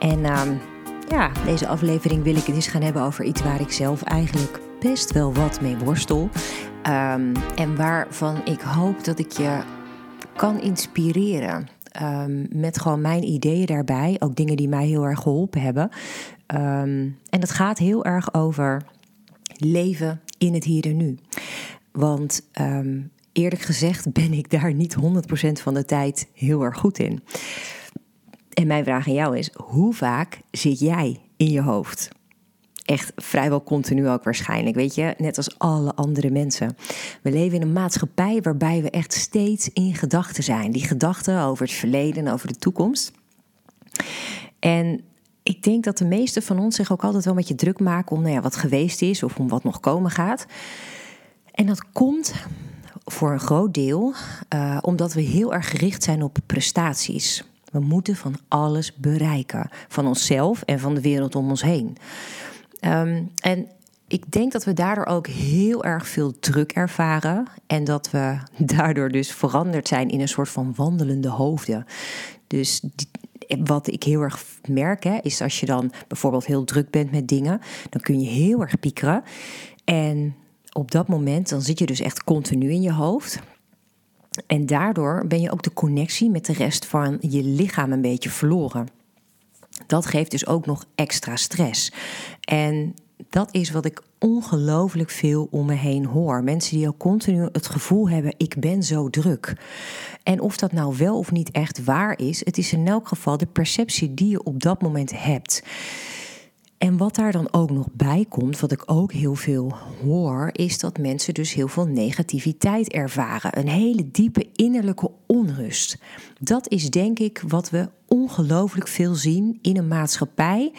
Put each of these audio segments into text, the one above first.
En ehm, ja, deze aflevering wil ik het eens gaan hebben over iets waar ik zelf eigenlijk best wel wat mee worstel. Um, en waarvan ik hoop dat ik je kan inspireren. Um, met gewoon mijn ideeën daarbij. Ook dingen die mij heel erg geholpen hebben. en dat gaat heel erg over leven in het hier en nu. Want eerlijk gezegd ben ik daar niet 100% van de tijd heel erg goed in. En mijn vraag aan jou is: hoe vaak zit jij in je hoofd? Echt vrijwel continu ook waarschijnlijk, weet je, net als alle andere mensen. We leven in een maatschappij waarbij we echt steeds in gedachten zijn. Die gedachten over het verleden en over de toekomst. En ik denk dat de meesten van ons zich ook altijd wel een beetje druk maken om nou ja, wat geweest is of om wat nog komen gaat. En dat komt voor een groot deel uh, omdat we heel erg gericht zijn op prestaties. We moeten van alles bereiken. Van onszelf en van de wereld om ons heen. Um, en ik denk dat we daardoor ook heel erg veel druk ervaren. En dat we daardoor dus veranderd zijn in een soort van wandelende hoofden. Dus wat ik heel erg merk, hè, is als je dan bijvoorbeeld heel druk bent met dingen, dan kun je heel erg piekeren. En op dat moment, dan zit je dus echt continu in je hoofd. En daardoor ben je ook de connectie met de rest van je lichaam een beetje verloren. Dat geeft dus ook nog extra stress. En dat is wat ik ongelooflijk veel om me heen hoor. Mensen die ook continu het gevoel hebben: ik ben zo druk. En of dat nou wel of niet echt waar is, het is in elk geval de perceptie die je op dat moment hebt. En wat daar dan ook nog bij komt, wat ik ook heel veel hoor, is dat mensen dus heel veel negativiteit ervaren. Een hele diepe innerlijke onrust. Dat is denk ik wat we ongelooflijk veel zien in een maatschappij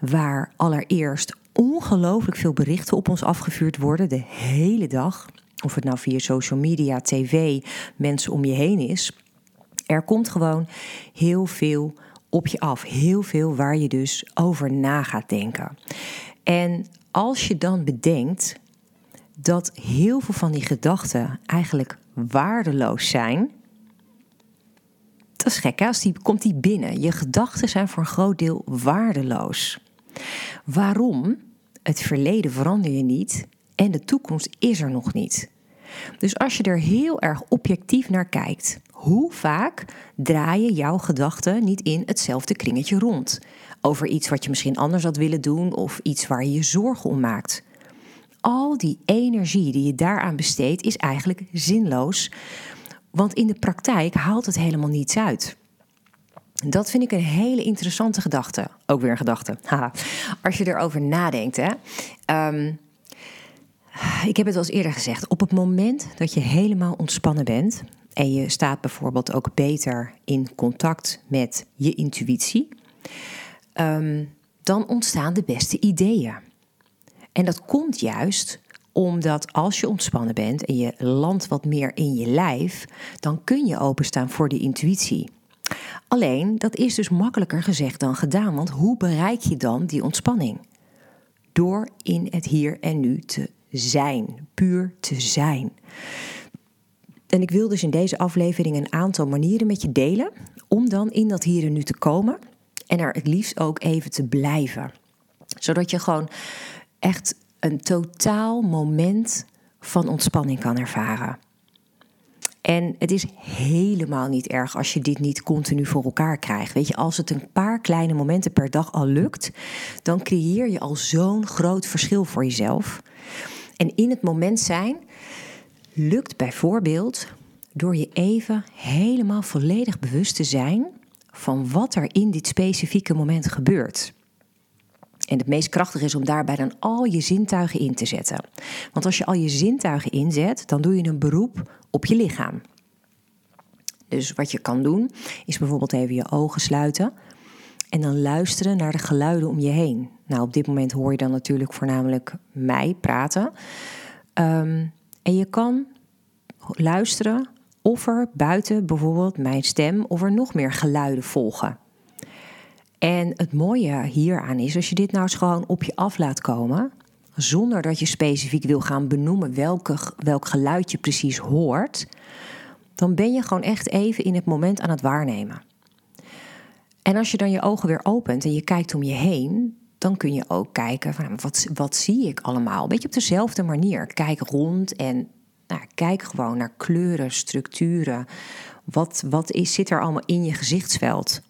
waar allereerst ongelooflijk veel berichten op ons afgevuurd worden de hele dag. Of het nou via social media, tv, mensen om je heen is. Er komt gewoon heel veel op je af. Heel veel waar je dus over na gaat denken. En als je dan bedenkt dat heel veel van die gedachten eigenlijk waardeloos zijn. Dat is gek, hè? Als die, komt die binnen. Je gedachten zijn voor een groot deel waardeloos. Waarom? Het verleden verander je niet en de toekomst is er nog niet. Dus als je er heel erg objectief naar kijkt, hoe vaak draaien jouw gedachten niet in hetzelfde kringetje rond? Over iets wat je misschien anders had willen doen of iets waar je je zorgen om maakt. Al die energie die je daaraan besteedt is eigenlijk zinloos, want in de praktijk haalt het helemaal niets uit. Dat vind ik een hele interessante gedachte. Ook weer een gedachte. Haha. Als je erover nadenkt. Hè. Um, ik heb het al eens eerder gezegd. Op het moment dat je helemaal ontspannen bent en je staat bijvoorbeeld ook beter in contact met je intuïtie, ehm, dan ontstaan de beste ideeën. En dat komt juist omdat als je ontspannen bent en je landt wat meer in je lijf, dan kun je openstaan voor die intuïtie. Alleen, dat is dus makkelijker gezegd dan gedaan, want hoe bereik je dan die ontspanning? Door in het hier en nu te zijn, puur te zijn. En ik wil dus in deze aflevering een aantal manieren met je delen om dan in dat hier en nu te komen en er het liefst ook even te blijven. Zodat je gewoon echt een totaal moment van ontspanning kan ervaren. En het is helemaal niet erg als je dit niet continu voor elkaar krijgt. Weet je, als het een paar kleine momenten per dag al lukt, dan creëer je al zo'n groot verschil voor jezelf. En in het moment zijn lukt bijvoorbeeld door je even helemaal volledig bewust te zijn van wat er in dit specifieke moment gebeurt. En het meest krachtig is om daarbij dan al je zintuigen in te zetten. Want als je al je zintuigen inzet, dan doe je een beroep op je lichaam. Dus wat je kan doen, is bijvoorbeeld even je ogen sluiten. En dan luisteren naar de geluiden om je heen. Nou, op dit moment hoor je dan natuurlijk voornamelijk mij praten. Ehm, en je kan luisteren of er buiten bijvoorbeeld mijn stem of er nog meer geluiden volgen. En het mooie hieraan is, als je dit nou eens gewoon op je af laat komen, zonder dat je specifiek wil gaan benoemen welke, welk geluid je precies hoort, dan ben je gewoon echt even in het moment aan het waarnemen. En als je dan je ogen weer opent en je kijkt om je heen, dan kun je ook kijken van wat, wat zie ik allemaal. Een beetje op dezelfde manier. Kijk rond en nou, kijk gewoon naar kleuren, structuren. Wat, wat is, zit er allemaal in je gezichtsveld?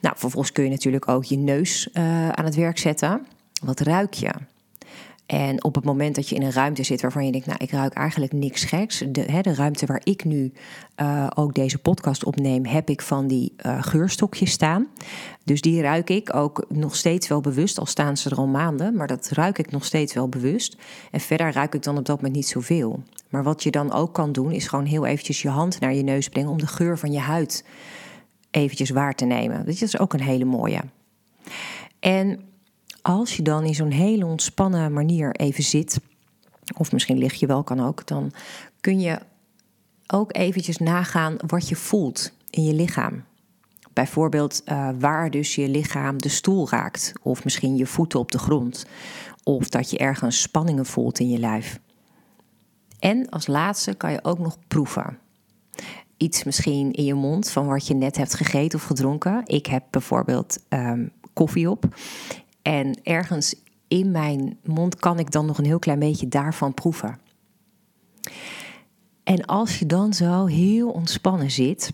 Nou, vervolgens kun je natuurlijk ook je neus uh, aan het werk zetten. Wat ruik je? En op het moment dat je in een ruimte zit waarvan je denkt, nou, ik ruik eigenlijk niks geks. De, hè, de ruimte waar ik nu uh, ook deze podcast opneem, heb ik van die uh, geurstokjes staan. Dus die ruik ik ook nog steeds wel bewust, al staan ze er al maanden, maar dat ruik ik nog steeds wel bewust. En verder ruik ik dan op dat moment niet zoveel. Maar wat je dan ook kan doen, is gewoon heel eventjes je hand naar je neus brengen om de geur van je huid eventjes waar te nemen. Dat is ook een hele mooie. En als je dan in zo'n hele ontspannen manier even zit, of misschien lig je wel, kan ook, dan kun je ook eventjes nagaan wat je voelt in je lichaam. Bijvoorbeeld uh, waar dus je lichaam de stoel raakt, of misschien je voeten op de grond, of dat je ergens spanningen voelt in je lijf. En als laatste kan je ook nog proeven. Iets misschien in je mond van wat je net hebt gegeten of gedronken. Ik heb bijvoorbeeld um, koffie op. En ergens in mijn mond kan ik dan nog een heel klein beetje daarvan proeven. En als je dan zo heel ontspannen zit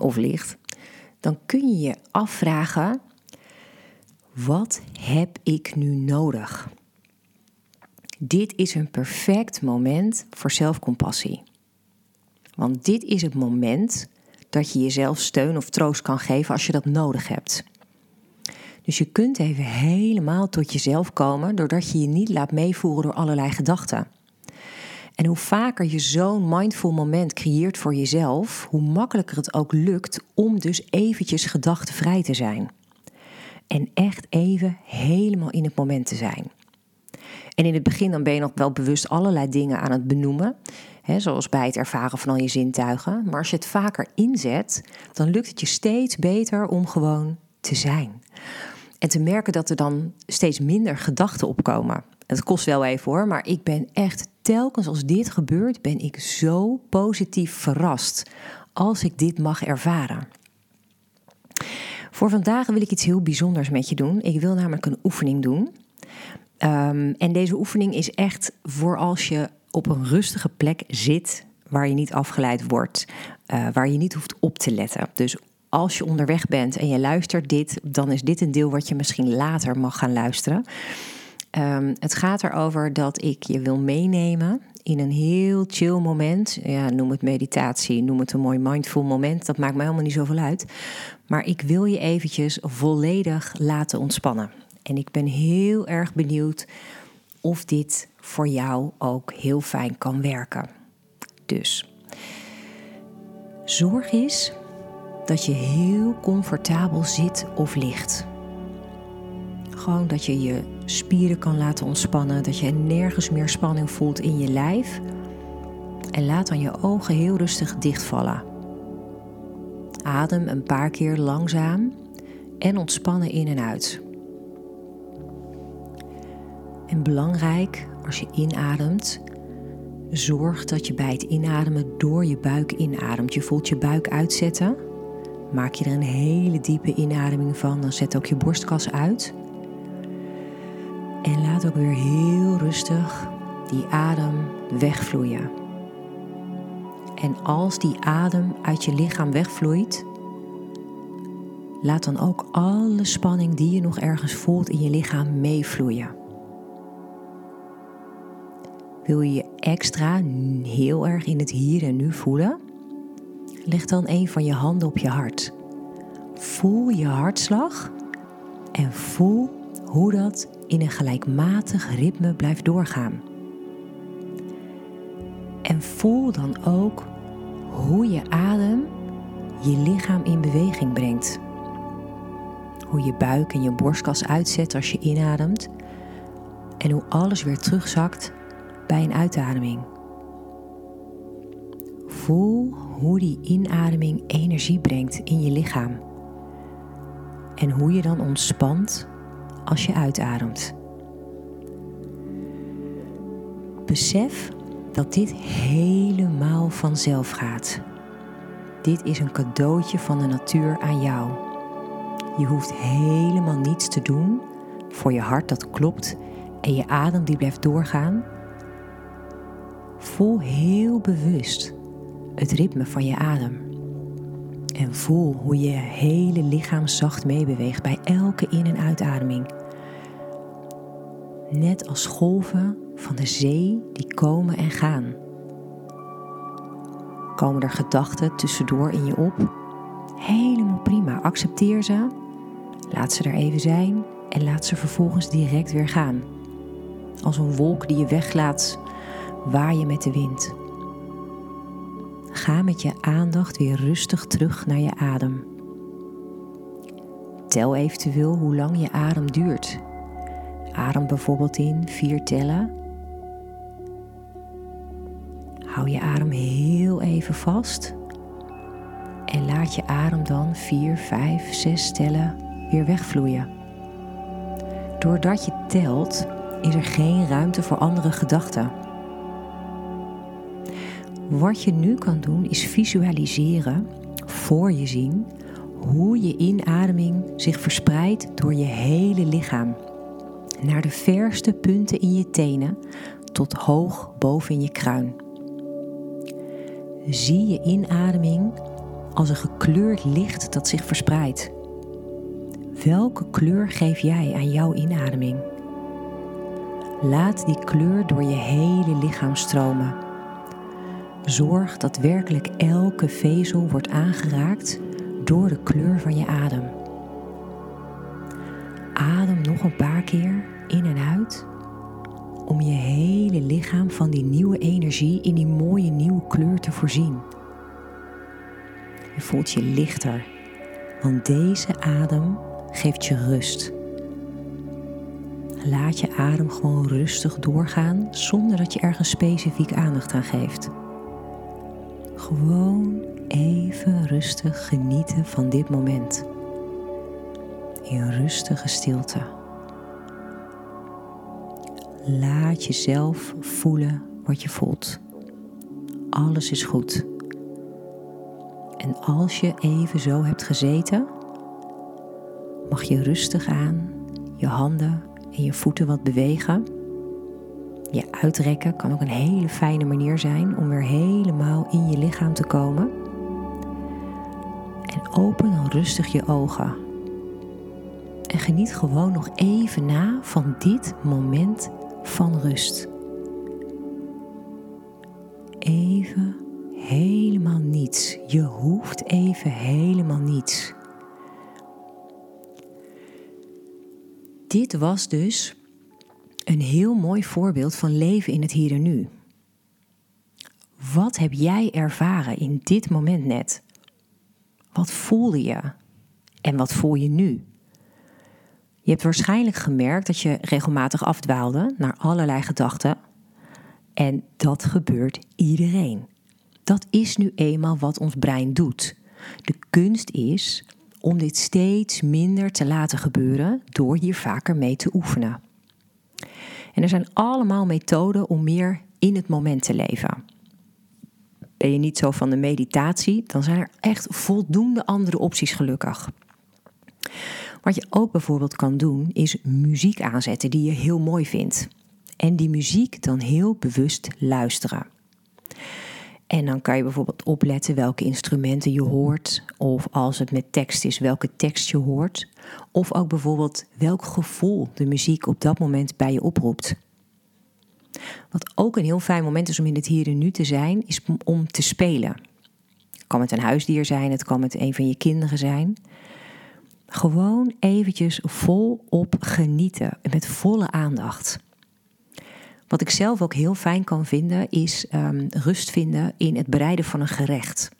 of ligt, dan kun je je afvragen: wat heb ik nu nodig? Dit is een perfect moment voor zelfcompassie. Want dit is het moment dat je jezelf steun of troost kan geven als je dat nodig hebt. Dus je kunt even helemaal tot jezelf komen doordat je je niet laat meevoeren door allerlei gedachten. En hoe vaker je zo'n mindful moment creëert voor jezelf, hoe makkelijker het ook lukt om dus eventjes gedachtenvrij te zijn. En echt even helemaal in het moment te zijn. En in het begin dan ben je nog wel bewust allerlei dingen aan het benoemen. Hè, zoals bij het ervaren van al je zintuigen. Maar als je het vaker inzet, dan lukt het je steeds beter om gewoon te zijn. En te merken dat er dan steeds minder gedachten opkomen. Het kost wel even hoor, maar ik ben echt telkens als dit gebeurt, ben ik zo positief verrast als ik dit mag ervaren. Voor vandaag wil ik iets heel bijzonders met je doen. Ik wil namelijk een oefening doen. Um, en deze oefening is echt voor als je op een rustige plek zit, waar je niet afgeleid wordt, uh, waar je niet hoeft op te letten. Dus als je onderweg bent en je luistert dit, dan is dit een deel wat je misschien later mag gaan luisteren. Um, het gaat erover dat ik je wil meenemen in een heel chill moment. Ja, noem het meditatie, noem het een mooi mindful moment. Dat maakt mij helemaal niet zoveel uit. Maar ik wil je eventjes volledig laten ontspannen. En ik ben heel erg benieuwd of dit voor jou ook heel fijn kan werken. Dus zorg eens dat je heel comfortabel zit of ligt. Gewoon dat je je spieren kan laten ontspannen, dat je nergens meer spanning voelt in je lijf. En laat dan je ogen heel rustig dichtvallen. Adem een paar keer langzaam en ontspannen in en uit. En belangrijk, als je inademt, zorg dat je bij het inademen door je buik inademt. Je voelt je buik uitzetten. Maak je er een hele diepe inademing van, dan zet ook je borstkas uit. En laat ook weer heel rustig die adem wegvloeien. En als die adem uit je lichaam wegvloeit, laat dan ook alle spanning die je nog ergens voelt in je lichaam meevloeien. Wil je je extra heel erg in het hier en nu voelen? Leg dan een van je handen op je hart. Voel je hartslag en voel hoe dat in een gelijkmatig ritme blijft doorgaan. En voel dan ook hoe je adem je lichaam in beweging brengt. hoe je buik en je borstkas uitzet als je inademt en hoe alles weer terugzakt bij een uitademing. Voel hoe die inademing energie brengt in je lichaam en hoe je dan ontspant als je uitademt. Besef dat dit helemaal vanzelf gaat. Dit is een cadeautje van de natuur aan jou. Je hoeft helemaal niets te doen voor je hart dat klopt en je adem die blijft doorgaan. Voel heel bewust het ritme van je adem. En voel hoe je hele lichaam zacht meebeweegt bij elke in- en uitademing. Net als golven van de zee die komen en gaan. Komen er gedachten tussendoor in je op? Helemaal prima, accepteer ze. Laat ze er even zijn en laat ze vervolgens direct weer gaan. Als een wolk die je weglaat, waar je met de wind. Ga met je aandacht weer rustig terug naar je adem. Tel eventueel hoe lang je adem duurt. Adem bijvoorbeeld in vier tellen. Hou je adem heel even vast. En laat je adem dan 4, 5, 6 tellen weer wegvloeien. Doordat je telt, is er geen ruimte voor andere gedachten. Wat je nu kan doen is visualiseren, voor je zien, hoe je inademing zich verspreidt door je hele lichaam. Naar de verste punten in je tenen tot hoog boven in je kruin. Zie je inademing als een gekleurd licht dat zich verspreidt. Welke kleur geef jij aan jouw inademing? Laat die kleur door je hele lichaam stromen. Zorg dat werkelijk elke vezel wordt aangeraakt door de kleur van je adem. Adem nog een paar keer in en uit om je hele lichaam van die nieuwe energie in die mooie nieuwe kleur te voorzien. Je voelt je lichter, want deze adem geeft je rust. Laat je adem gewoon rustig doorgaan zonder dat je ergens specifiek aandacht aan geeft. Gewoon even rustig genieten van dit moment. In rustige stilte. Laat jezelf voelen wat je voelt. Alles is goed. En als je even zo hebt gezeten, mag je rustig aan je handen en je voeten wat bewegen. Je uitrekken kan ook een hele fijne manier zijn om weer helemaal in je lichaam te komen. En open dan rustig je ogen. En geniet gewoon nog even na van dit moment van rust. Even helemaal niets. Je hoeft even helemaal niets. Dit was dus een heel mooi voorbeeld van leven in het hier en nu. Wat heb jij ervaren in dit moment net? Wat voelde je? En wat voel je nu? Je hebt waarschijnlijk gemerkt dat je regelmatig afdwaalde naar allerlei gedachten. En dat gebeurt iedereen. Dat is nu eenmaal wat ons brein doet. De kunst is om dit steeds minder te laten gebeuren door hier vaker mee te oefenen. En er zijn allemaal methoden om meer in het moment te leven. Ben je niet zo van de meditatie, dan zijn er echt voldoende andere opties gelukkig. Wat je ook bijvoorbeeld kan doen, is muziek aanzetten die je heel mooi vindt. En die muziek dan heel bewust luisteren. En dan kan je bijvoorbeeld opletten welke instrumenten je hoort. Of als het met tekst is, welke tekst je hoort. Of ook bijvoorbeeld welk gevoel de muziek op dat moment bij je oproept. Wat ook een heel fijn moment is om in het hier en nu te zijn, is om te spelen. Het kan met een huisdier zijn, het kan met een van je kinderen zijn. Gewoon eventjes volop genieten, met volle aandacht. Wat ik zelf ook heel fijn kan vinden, is um, rust vinden in het bereiden van een gerecht.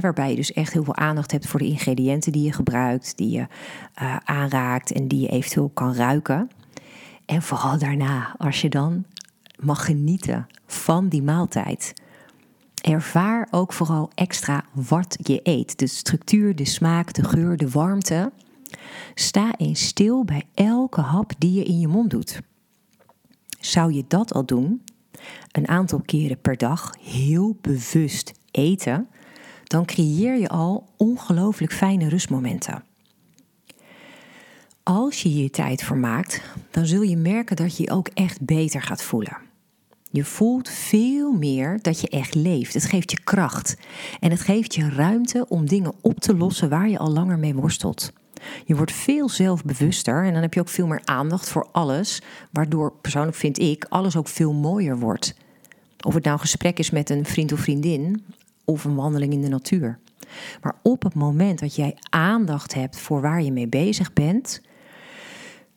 waarbij je dus echt heel veel aandacht hebt voor de ingrediënten die je gebruikt, die je uh, aanraakt en die je eventueel kan ruiken. En vooral daarna, als je dan mag genieten van die maaltijd. Ervaar ook vooral extra wat je eet. De structuur, de smaak, de geur, de warmte. Sta eens stil bij elke hap die je in je mond doet. Zou je dat al doen, een aantal keren per dag heel bewust eten, dan creëer je al ongelooflijk fijne rustmomenten. Als je je tijd vermaakt, dan zul je merken dat je je ook echt beter gaat voelen. Je voelt veel meer dat je echt leeft. Het geeft je kracht en het geeft je ruimte om dingen op te lossen waar je al langer mee worstelt. Je wordt veel zelfbewuster en dan heb je ook veel meer aandacht voor alles, waardoor persoonlijk vind ik alles ook veel mooier wordt. Of het nou een gesprek is met een vriend of vriendin of een wandeling in de natuur. Maar op het moment dat jij aandacht hebt voor waar je mee bezig bent,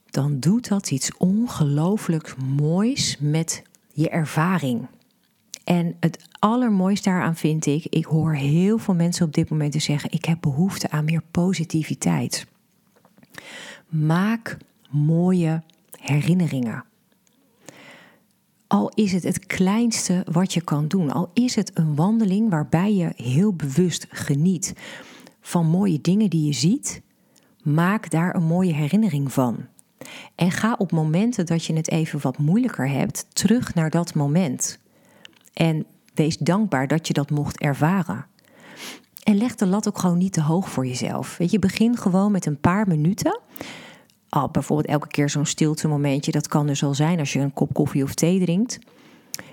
dan doet dat iets ongelooflijk moois met je ervaring. En het allermooiste daaraan vind ik, ik hoor heel veel mensen op dit moment zeggen: ik heb behoefte aan meer positiviteit. Maak mooie herinneringen. Al is het het kleinste wat je kan doen, al is het een wandeling waarbij je heel bewust geniet van mooie dingen die je ziet, maak daar een mooie herinnering van. En ga op momenten dat je het even wat moeilijker hebt, terug naar dat moment. En wees dankbaar dat je dat mocht ervaren. En leg de lat ook gewoon niet te hoog voor jezelf. Weet je, begin gewoon met een paar minuten. Al bijvoorbeeld elke keer zo'n stilte momentje. Dat kan dus al zijn als je een kop koffie of thee drinkt.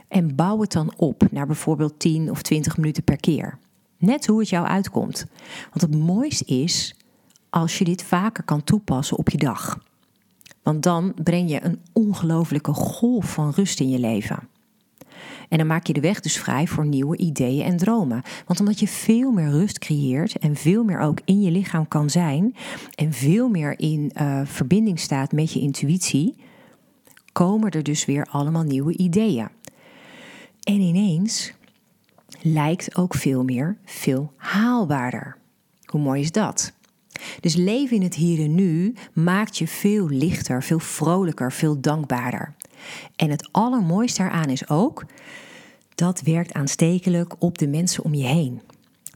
En bouw het dan op naar bijvoorbeeld 10 of 20 minuten per keer. Net hoe het jou uitkomt. Want het mooiste is als je dit vaker kan toepassen op je dag. Want dan breng je een ongelofelijke golf van rust in je leven. En dan maak je de weg dus vrij voor nieuwe ideeën en dromen. Want omdat je veel meer rust creëert en veel meer ook in je lichaam kan zijn en veel meer in uh, verbinding staat met je intuïtie, komen er dus weer allemaal nieuwe ideeën. En ineens lijkt ook veel meer veel haalbaarder. Hoe mooi is dat? Dus leven in het hier en nu maakt je veel lichter, veel vrolijker, veel dankbaarder. En het allermooiste daaraan is ook, dat werkt aanstekelijk op de mensen om je heen.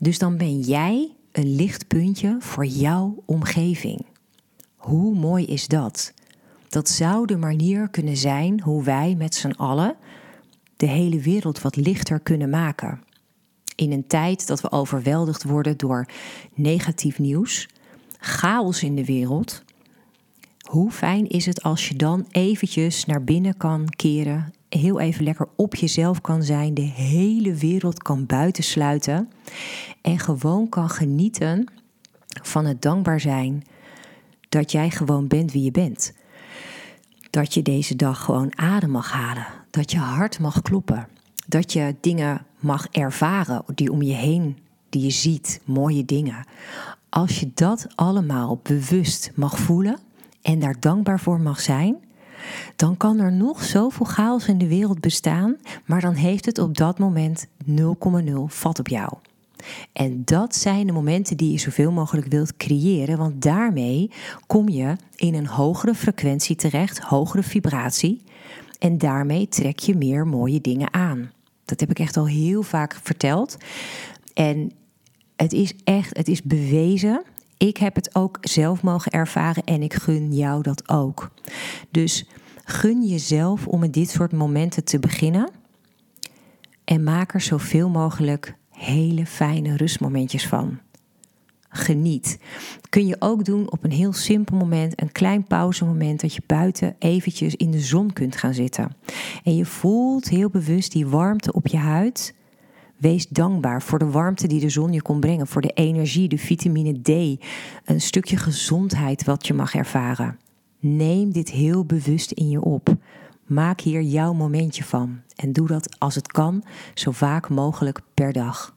Dus dan ben jij een lichtpuntje voor jouw omgeving. Hoe mooi is dat? Dat zou de manier kunnen zijn hoe wij met z'n allen de hele wereld wat lichter kunnen maken. In een tijd dat we overweldigd worden door negatief nieuws, chaos in de wereld. Hoe fijn is het als je dan eventjes naar binnen kan keren, heel even lekker op jezelf kan zijn, de hele wereld kan buitensluiten en gewoon kan genieten van het dankbaar zijn dat jij gewoon bent wie je bent. Dat je deze dag gewoon adem mag halen, dat je hart mag kloppen, dat je dingen mag ervaren die om je heen, die je ziet, mooie dingen. Als je dat allemaal bewust mag voelen en daar dankbaar voor mag zijn, dan kan er nog zoveel chaos in de wereld bestaan, maar dan heeft het op dat moment 0,0 vat op jou. En dat zijn de momenten die je zoveel mogelijk wilt creëren, want daarmee kom je in een hogere frequentie terecht, hogere vibratie. En daarmee trek je meer mooie dingen aan. Dat heb ik echt al heel vaak verteld. En het is echt, het is bewezen. Ik heb het ook zelf mogen ervaren en ik gun jou dat ook. Dus gun jezelf om in dit soort momenten te beginnen. En maak er zoveel mogelijk hele fijne rustmomentjes van. Geniet. Kun je ook doen op een heel simpel moment, een klein pauzemoment, dat je buiten eventjes in de zon kunt gaan zitten. En je voelt heel bewust die warmte op je huid. Wees dankbaar voor de warmte die de zon je kon brengen, voor de energie, de vitamine D, een stukje gezondheid wat je mag ervaren. Neem dit heel bewust in je op. Maak hier jouw momentje van en doe dat als het kan, zo vaak mogelijk per dag.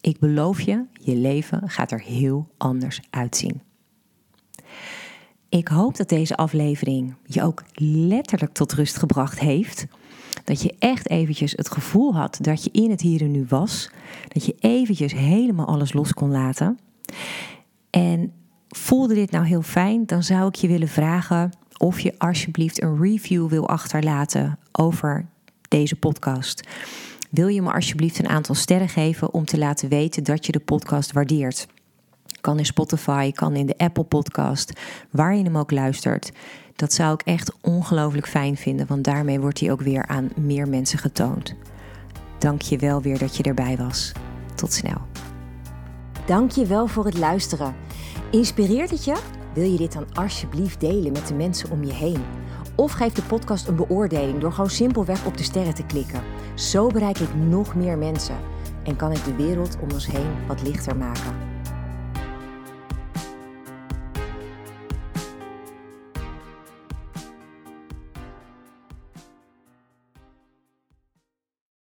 Ik beloof je, je leven gaat er heel anders uitzien. Ik hoop dat deze aflevering je ook letterlijk tot rust gebracht heeft. Dat je echt eventjes het gevoel had dat je in het hier en nu was. Dat je eventjes helemaal alles los kon laten. En voelde dit nou heel fijn, dan zou ik je willen vragen of je alsjeblieft een review wil achterlaten over deze podcast. Wil je me alsjeblieft een aantal sterren geven om te laten weten dat je de podcast waardeert? Kan in Spotify, kan in de Apple Podcast, waar je hem ook luistert. Dat zou ik echt ongelooflijk fijn vinden, want daarmee wordt hij ook weer aan meer mensen getoond. Dank je wel weer dat je erbij was. Tot snel. Dank je wel voor het luisteren. Inspireert het je? Wil je dit dan alsjeblieft delen met de mensen om je heen? Of geef de podcast een beoordeling door gewoon simpelweg op de sterren te klikken. Zo bereik ik nog meer mensen en kan ik de wereld om ons heen wat lichter maken.